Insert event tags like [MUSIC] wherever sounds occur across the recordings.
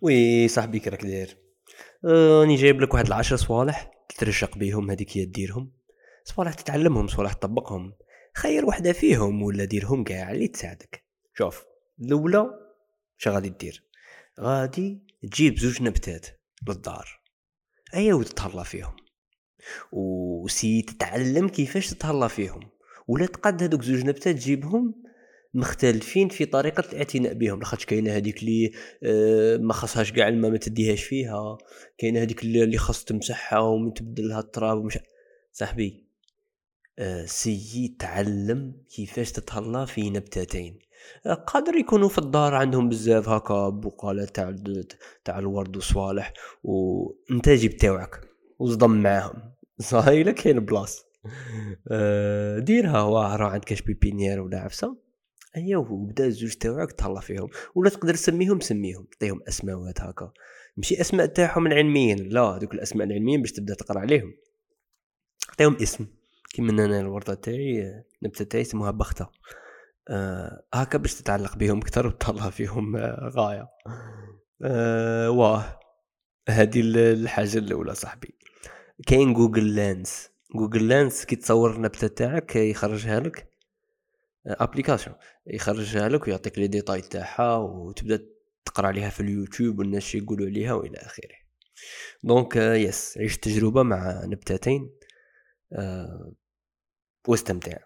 وي صاحبي راك داير. آه، راني جايب لك واحد العشر صوالح تترشق بيهم هذيك هي ديرهم. صوالح تتعلمهم صوالح تطبقهم. خير وحدة فيهم ولا ديرهم كاع اللي تساعدك. شوف الأولى اش غادي دير؟ غادي تجيب زوج نبتات للدار. ايا وتتهلا فيهم. وسي تتعلم كيفاش تتهلا فيهم. ولا تقد هذوك زوج نبتات تجيبهم مختلفين في طريقة الاعتناء بهم. لاخاطش كاينة هذيك اللي آه، ما خاصهاش كاع الماء ما تديهاش فيها. كاينة هذيك اللي خاص تمسحها وتبدل لها التراب ومش صاحبي آه، سي تعلم كيفاش تتهلا في نبتتين. آه، قادر يكونوا في الدار عندهم بزاف هكا بقالة تاع تاع الورد وصوالح وانت جيب تاوعك وصدم معاهم. صاي إلا كاين بلاص ديرها واعره عندك كاش بيبينيير ولا عفسة. ايوا وبدأ الزوج تاوعك تهلا فيهم ولا تقدر تسميهم سميهم تعطيهم اسماوات هكا. ماشي أسماء تاعهم العلميين لا دوك الأسماء العلميين باش تبدأ تقرأ عليهم. عطيهم اسم كيما أنا الورده تاعي النبته تاعي اسمها بختة. آه هكا باش تتعلق بهم أكثر وتهلا فيهم آه غاية. آه واه هذه الحاجة الأولى صاحبي. كاين Google Lens. Google Lens كي تصور النبتة تاعك يخرجها لك. application يخرجها لك ويعطيك les détails تاعها وتبدا تقرا عليها في اليوتيوب والناس يقولوا عليها وإلى آخره. donc essaie عيش تجربة مع نبتتين أه واستمتع.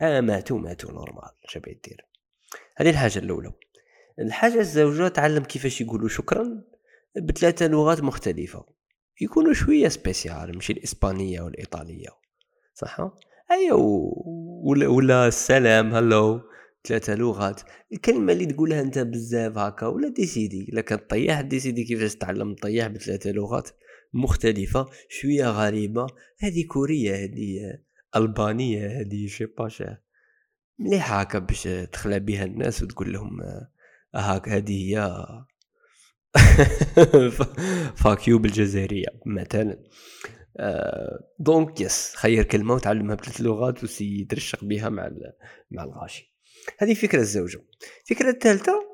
آه ماتوا ماتوا normal شبيه دير. هذه الحاجة الأولى. الحاجة الزوجة تعلم كيفاش يقولوا شكرا بثلاثة لغات مختلفة. يكونوا شوية سبيسيال ماشي الإسبانية والإيطالية. صح؟ ايوا ولا, ولا السلام هلو ثلاثة لغات. الكلمة اللي تقولها أنت بزاف هكا ولا ديسيدي الا كان طياح ديسيدي كيفاش تتعلم الطياح بثلاثة لغات؟ مختلفة شوية غريبة. هذه كورية هذه ألبانية هذه شي باشا مليحة هكا باش تخلى بها الناس وتقول لهم هاك هذه هي. [LAUGHS] fuck you بالجزائرية مثلا. donc essaie خير كلمة وتعلمها بثلاث لغات و essaie يترشق بها مع مع الغاشي. هذه فكرة الزوجة. الفكرة الثالثة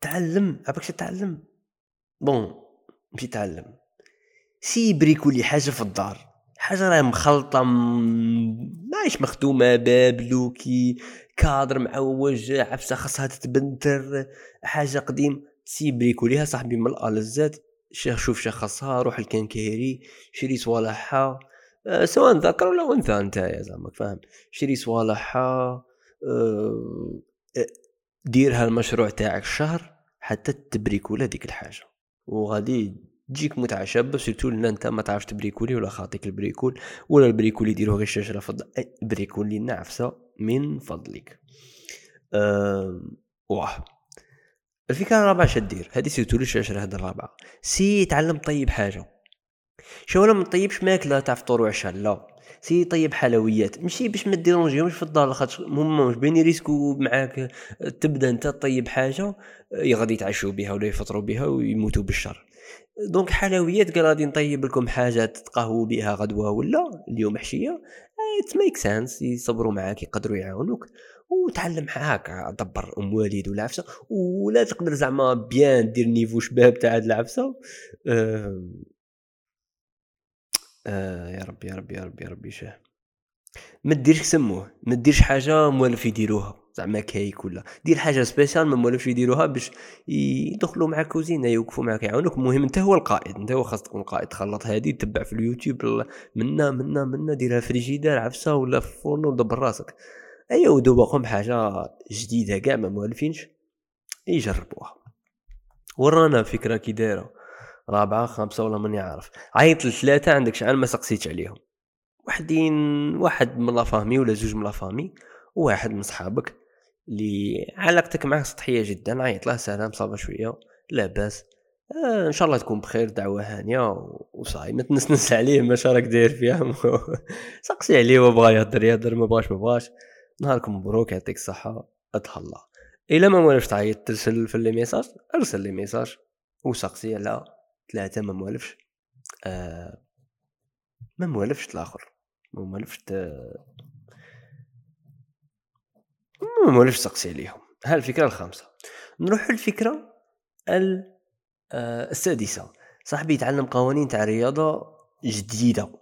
تعلم. عباك تعلم. bon مشي تعلم. essaie بريكولي حاجة في الدار. حاجة راهي مخلطة ماهيش مخدومة باب bloqué كادر معوج عفسة خاصها تتبنتر حاجة قديم. essaie بريكوليها صاحبي من الالزات شوف شخصها روح ال quincaillerie شري صوالحها أه سواء ذكر ولا أنثى أنت زعما فاهم؟ شري صوالحها أه ديرها المشروع تاعك شهر حتى تبريكولا ديك الحاجة. وغادي تجيك متعه شابه surtout لأن أنت ما تعرفش تبريكولي ولا خاطيك ال bricole ولا البريكول يديروه غير الشجره فضل بريكولي نعفسة من فضلك. أه واه. الفكرة الرابعه شدير هذه سيرتو ليش هذا الرابعة؟ سي تعلم طيب حاجة. شو ولا ما طيبش ماكله تاع فطور وعشاء لا. سي طيب حلويات. ماشي باش ما ديرونجيهمش في الدار خاطر هما مش بين يريسكو معاك. تبدأ أنت طيب حاجة غادي يتعشوا بها ولا يفطروا بها ويموتوا بالشر. donc حلويات قال غادي نطيب لكم حاجة تتقهووا بها غدوة ولا اليوم حشية. it makes sense يصبروا معاك يقدروا يعاونوك. وتعلم هكا دبر أم والد ولا عفسة ولا تقدر زعما bien دير niveau شباب تاع هاد العفسة. آه يا ربي يا ربي يا ربي يا ربي شاه. ما ديرش سموه ما ديرش حاجة موالف يديروها زعما كيك ولا. دير حاجة spécial ما موالفش يديروها باش يدخلوا معك كوزينه يوقفوا معك يعاونوك. المهم انت هو القائد انت هو خاص تكون قائد تخلط هذه تتبع في اليوتيوب منا منا منا ديرها فريجيدار عفسة ولا في فرن ودبر راسك. ايوا ودوقهم حاجة جديدة كاع ما موالفينش يجربوها. ورانا فكرة كي دايرة رابعة خامسة ولا ماني عارف. عيط لثلاثة عندك شحال؟ ما سقسيتش عليهم. وحدين واحد من la famille ولا زوج من la famille وواحد من صحابك اللي علاقتك معاه سطحية جدا عيط له سلام ça va شوية لاباس. آه إن شاء الله تكون بخير دعوة هانية وصاي. ما تنسنس عليه ما راك داير فيها. [LAUGHS] سقسي عليه وبغى يهضر يهضر ما بغاش ما بغاش. نهاركم مبروك يعطيك الصحة اتهلا إلا ما موالفش تعيط ترسل في les messages ارسل les messages. وسقسي على ثلاثة ما موالفش آه ما موالفش الآخر. ما موالفش. ما موالفش تسقسي عليهم ها الفكرة الخامسة. نروح الفكرة السادسة. صاحبي يتعلم قوانين تاع رياضة جديدة.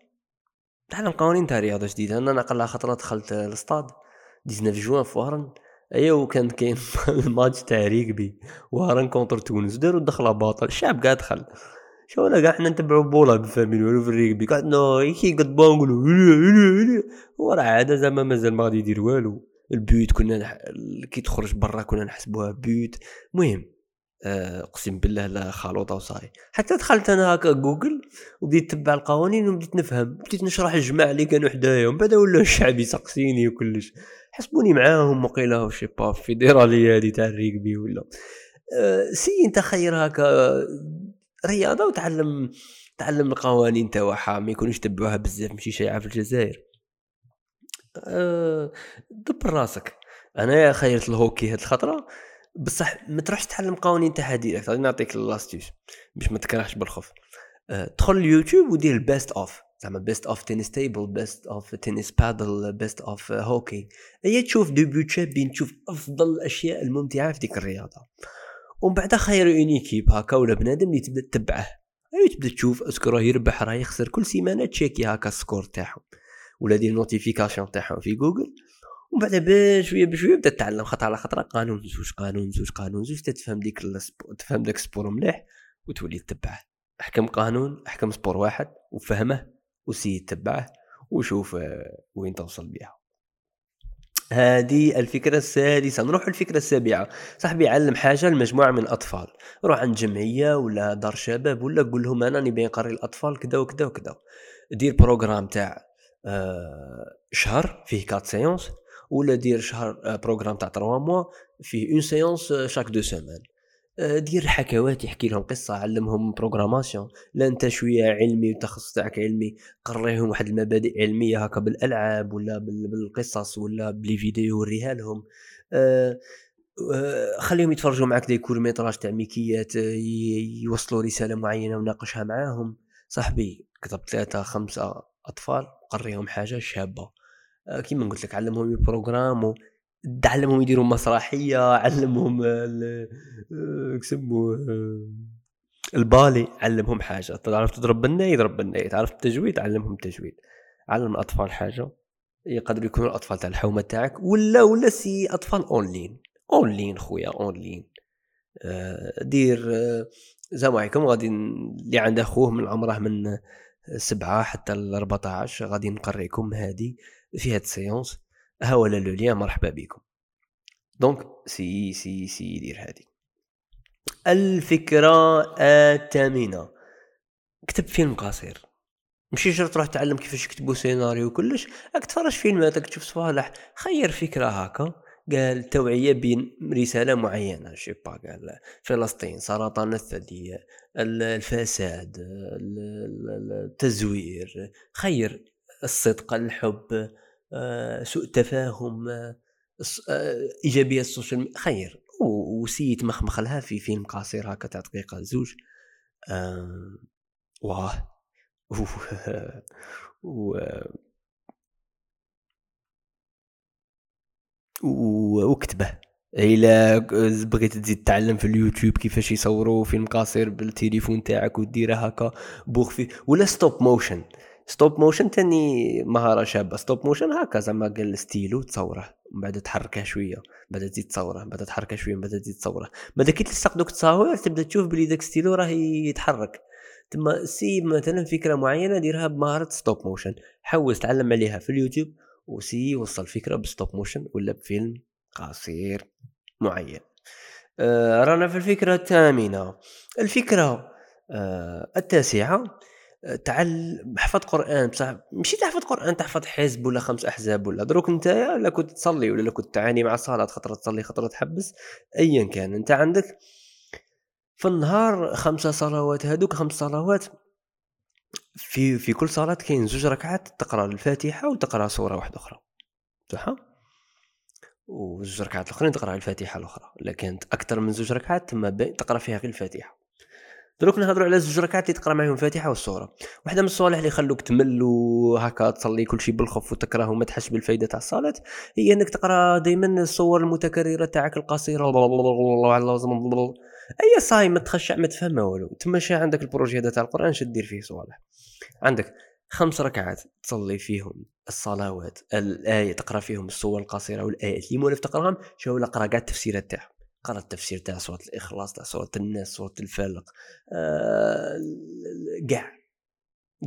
تعلم قوانين تاع رياضة جديدة. أنا نقل خطره دخلت الاستاد. 19 جوان في وهران. ايوا وكان كاين [LAUGHS] الماتش تاع rugby وهران contre تونس داروا الدخله باطل الشعب قاعد دخل. شو أنا كاع حنا نتبعوا بولا بالفاميلي ولا في الريغبي قاعد كي قد بانقولوا هو راه عادة زعما مازال ما غادي يدير والو. البيوت كنا كي تخرج برا كنا نحسبوها بيوت. المهم اقسم بالله لا خلوطه وصاي حتى دخلت أنا هكا جوجل وبديت نتبع القوانين وبديت نفهم. بديت نشرح الجماعة اللي كانوا حدايا ومن بعد ولا الشعب يسقسيني وكلش. حسبوني معاهم وقيله شي با فيدراليه هذه تاع الريغبي ولا. أه سي انت خير هكا. رياضة وتعلم تعلم القوانين تاعها ما يكونوش تبعوها بزاف ماشي شائعه في الجزائر. أه دبر راسك. أنا خيرت الهوكي هاد الخطرة. بصح ما تروحش تتعلم قوانين direct غادي نعطيك l'astuce باش ما تكرهش بالخوف. أه دخل اليوتيوب ودير ال best of زعما best of tennis table best of tennis padel best of hockey هي تشوف des buts شابين تشوف أفضل الأشياء الممتعة في ديك الرياضة. ومن بعد خير une équipe هكا ولا بنادم اللي تبدأ تتبعه. اي تبدأ تشوف est-ce que راه يربح راه يخسر كل سيمانة تشيكي هكا ال score تاعهم. ولا دير notification تاعهم في جوجل ومن بعد بشويه بشويه بدا تتعلم خطره على خطره قانون زوج قانون زوج قانون زوج تفهم ديك تفهم داك ال sport مليح وتولي تتبعه. احكم قانون احكم sport واحد وفهمه وسي تبعه وشوف آه، وين توصل بها هذه الفكرة السادسة. نروح الفكرة السابعة. صاحبي علم حاجة لمجموعة من الأطفال. روح عند جمعية ولا دار شباب ولا قول لهم أنا نبي نقري الأطفال كذا وكذا وكذا دير programme تاع آه، شهر فيه quatre séances ولا دير شهر آه، programme تاع 3 mois فيه une séance chaque deux semaines آه، دير حكواتي يحكي لهم قصة علمهم programmation لا أنت شوية علمي والتخصص تاعك علمي قريهم واحد المبادئ علمية هكا بالألعاب ولا بالقصص ولا ب les vidéos وريها لهم. أه أه خليهم يتفرجوا معك des courts métrages تاع ميكيات يوصلوا رسالة معينة وناقشها معاهم. صاحبي كتب ثلاثة خمسة أطفال قريهم حاجة شابة. أه كيما قلت لك علمهم يبروغرامو علمهم يديروا مسرحية علمهم يسموه آه، ال ballet علمهم حاجة. تعرف تضرب بالناي يضرب بالناي تعرف التجويد علمهم التجويد. علم الأطفال حاجة. يقدروا يكونوا الأطفال تاع الحومة تاعك ولا ولا سي أطفال online online خويا اونلاين آه، دير آه، السلام عليكم غادي اللي عنده اخوه من عمره من سبعة حتى ل 14 غادي نقريكم هذه في هاد ال séances. ها voilà le lien مرحبا بكم. donc سي سي سي يدير هادي. الفكرة الثامنة. كتب فيلم قصير. ماشي شرط تروح تعلم كيفاش يكتبوا سيناريو وكلش راك تفرج فيلمات تشوف صوالح. خير فكرة هكا. قال توعية بين رسالة معينة je sais pas قال فلسطين سرطان الثدي الفساد التزوير خير الصدق الحب آه، سوء تفاهم آه، إيجابية السوشيال خير. وسيت مخمخ لها في فيلم قصير هكا تاع دقيقه زوج آه واه. [LAUGHS] و وكتبه إلا بغيت تزيد تعلم في اليوتيوب كيفاش يصوروا فيلم قصير بالتليفون تاعك وديره هكا. bref ولا stop motion stop motion تاني مهاره شابة. stop motion هكا زعما قال ستيلو تصوره. من بعد تحركه شوية. بعد تزيد تصوره. بعد تحركه شوية. بعد تزيد تصوره. بعد كي تلصق دوك التصاوير تبدأ تشوف بلي داك ستيلو راه يتحرك. تما سي مثلا فكرة معينة ديرها بمهارة stop motion حوس تعلم عليها في اليوتيوب. وسي وصل فكرة ب stop motion ولا بفيلم قصير معين. آه رانا في الفكرة الثامنة. الفكرة آه التاسعة تعلم حفظ قرآن بصح ماشي تحفظ قرآن تحفظ حزب ولا خمس أحزاب ولا دروك انت لا كنت تصلي ولا كنت تعاني مع الصلاة خطره تصلي خطره تحبس ايا كان. انت عندك في النهار خمسة صلوات هذوك خمس صلوات في في كل صلاة كاين زوج ركعات تقرأ الفاتحة وتقرأ سورة واحدة أخرى. صح؟ وزوج ركعات الأخرين تقرأ الفاتحة الأخرى. لكن أكثر من زوج ركعات تما تقرأ فيها غير الفاتحة. دروك نهضروا على زوج ركعات اللي تقرأ معاهم الفاتحة والسورة. واحدة من الصوالح اللي يخلوك تمل وهكا تصلي كل شيء بالخوف وتكره وما تحس بالفائده تاع الصلاة هي إنك تقرأ دائما الصور المتكررة تاعك القصيرة. أي صاي ما تخشع ما تفهم والو تما عندك البروجي هذا تاع القرآن شدير دير فيه صوالح عندك خمس ركعات تصلي فيهم الصلوات الآية تقرأ فيهم السور القصيرة والآيات اللي مولف تقراهم شو اقرا كاع التفسيرات تاعهم. قرأ التفسير تاع سوره الإخلاص تاع سوره الناس سوره الفلق كاع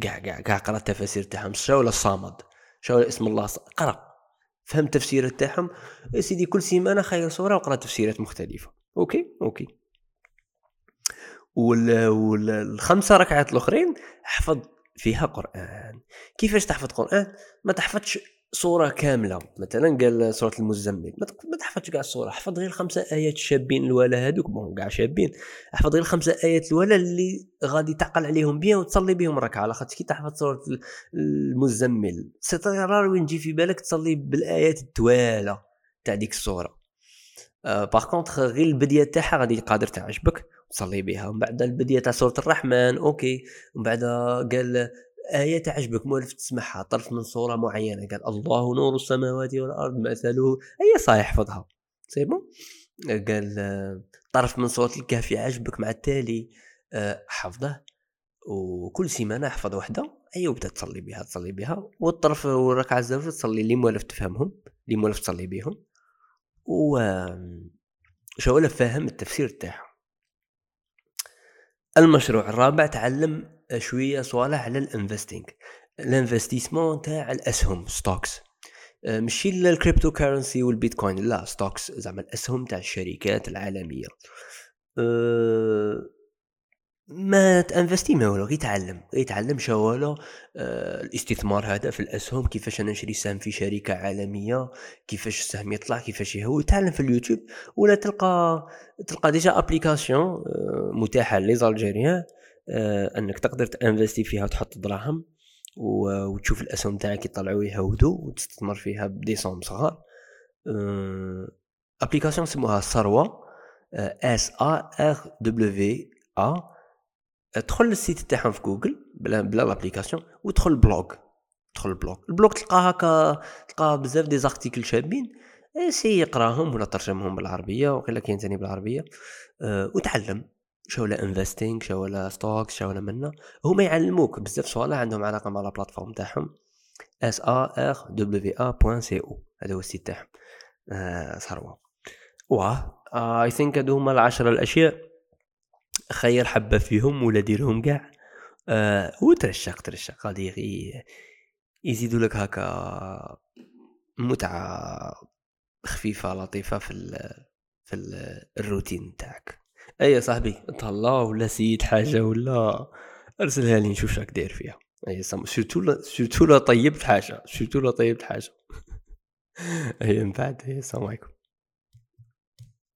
كاع كاع كاع قرأ التفاسير تاعهم. شو الصمد شو اسم الله؟ قرأ فهم التفسير تاعهم. سيدي كل سيمانة خير سوره وقرأ تفسيرات مختلفة. okay؟ okay. والخمسه ركعات الأخرين حفظ فيها قرآن. كيفاش تحفظ قرآن؟ ما تحفظش صورة كاملة. مثلا قال سورة المزمل ما تحفظش كاع الصورة. حفظ غير خمسة آيات الشابين الولا هذوك بون كاع شابين. احفظ غير خمسة آيات الولا اللي غادي تعقل عليهم بيان وتصلي بهم ركعة. على خاطر كي تحفظ سورة المزمل راه وين تجي في بالك تصلي بالآيات التوالة تاع ديك الصورة. أه par contre غير البديه تاعها غادي قادر تعجبك. تصلي بها. ومن بعد البديه تاع سورة الرحمن okay. ومن بعد قال آية تعجبك مولف تسمعها طرف من سورة معينة قال الله نور السماوات والأرض مثله. أي صحيح حفظها c'est bon قال طرف من سورة الكهف يعجبك مع التالي آه، حفظه. وكل سيمانة احفظ وحدة. أي وبدا تصلي بها تصلي بها. والطرف والركعة الزوجة تصلي اللي مولف تفهمهم اللي مولف تصلي بهم. و شو فاهم التفسير تاعهم. المشروع الرابع تعلم شوية صوالح على ال investing ال investissement تاع الأسهم stocks آه، ماشي ال cryptocurrency والبيتكوين لا stocks زعما الأسهم تاع الشركات العالمية. أه ما تأنفستي ما والو غير تعلم غير تعلم شوالو آه الاستثمار هذا في الأسهم كيفاش أنا نشري سهم في شركة عالمية كيفاش السهم يطلع كيفاش يهوي تعلم في اليوتيوب ولا تلقى تلقى déjà application آه متاحة les Algériens آه أنك تقدر تأنفستي فيها وتحط دراهم وتشوف الأسهم تاعك يطلعوا يهودوا وتستثمر فيها ب des sommes صغار. application سموها ثروه اس ا ار دبليو ا تدخل لل site تاعهم في جوجل بلا بلا l'application وتدخل ال blog. تدخل ال blog. ال blog تلقى هكا تلقى بزاف des articles شابين. سي يقراهم ولا ترجمهم بالعربية وقيلا كاين ثاني بالعربية. أه وتعلم. شو ولا investing شو ولا stocks شو ولا منا هما يعلموك بزاف صوالح عندهم علاقة مع ال plateforme تاعهم. اس ا ار دبليو ا سي أو هذا هو ال site تاعهم. آه ثروة. واه I think هادو هما العشرة الأشياء. خير حبة فيهم ولا ديرهم كاع. آه وترشق ترشق غادي يزيدوا لك هكا متعة خفيفة لطيفة في ال في ال الروتين تاعك. أي صاحبي تهلا ولا سيد حاجة ولا أرسلها لي نشوف راك داير فيها. أي surtout surtout لا طيبت حاجة surtout لا طيبت حاجة. [LAUGHS] أي من بعد السلام عليكم.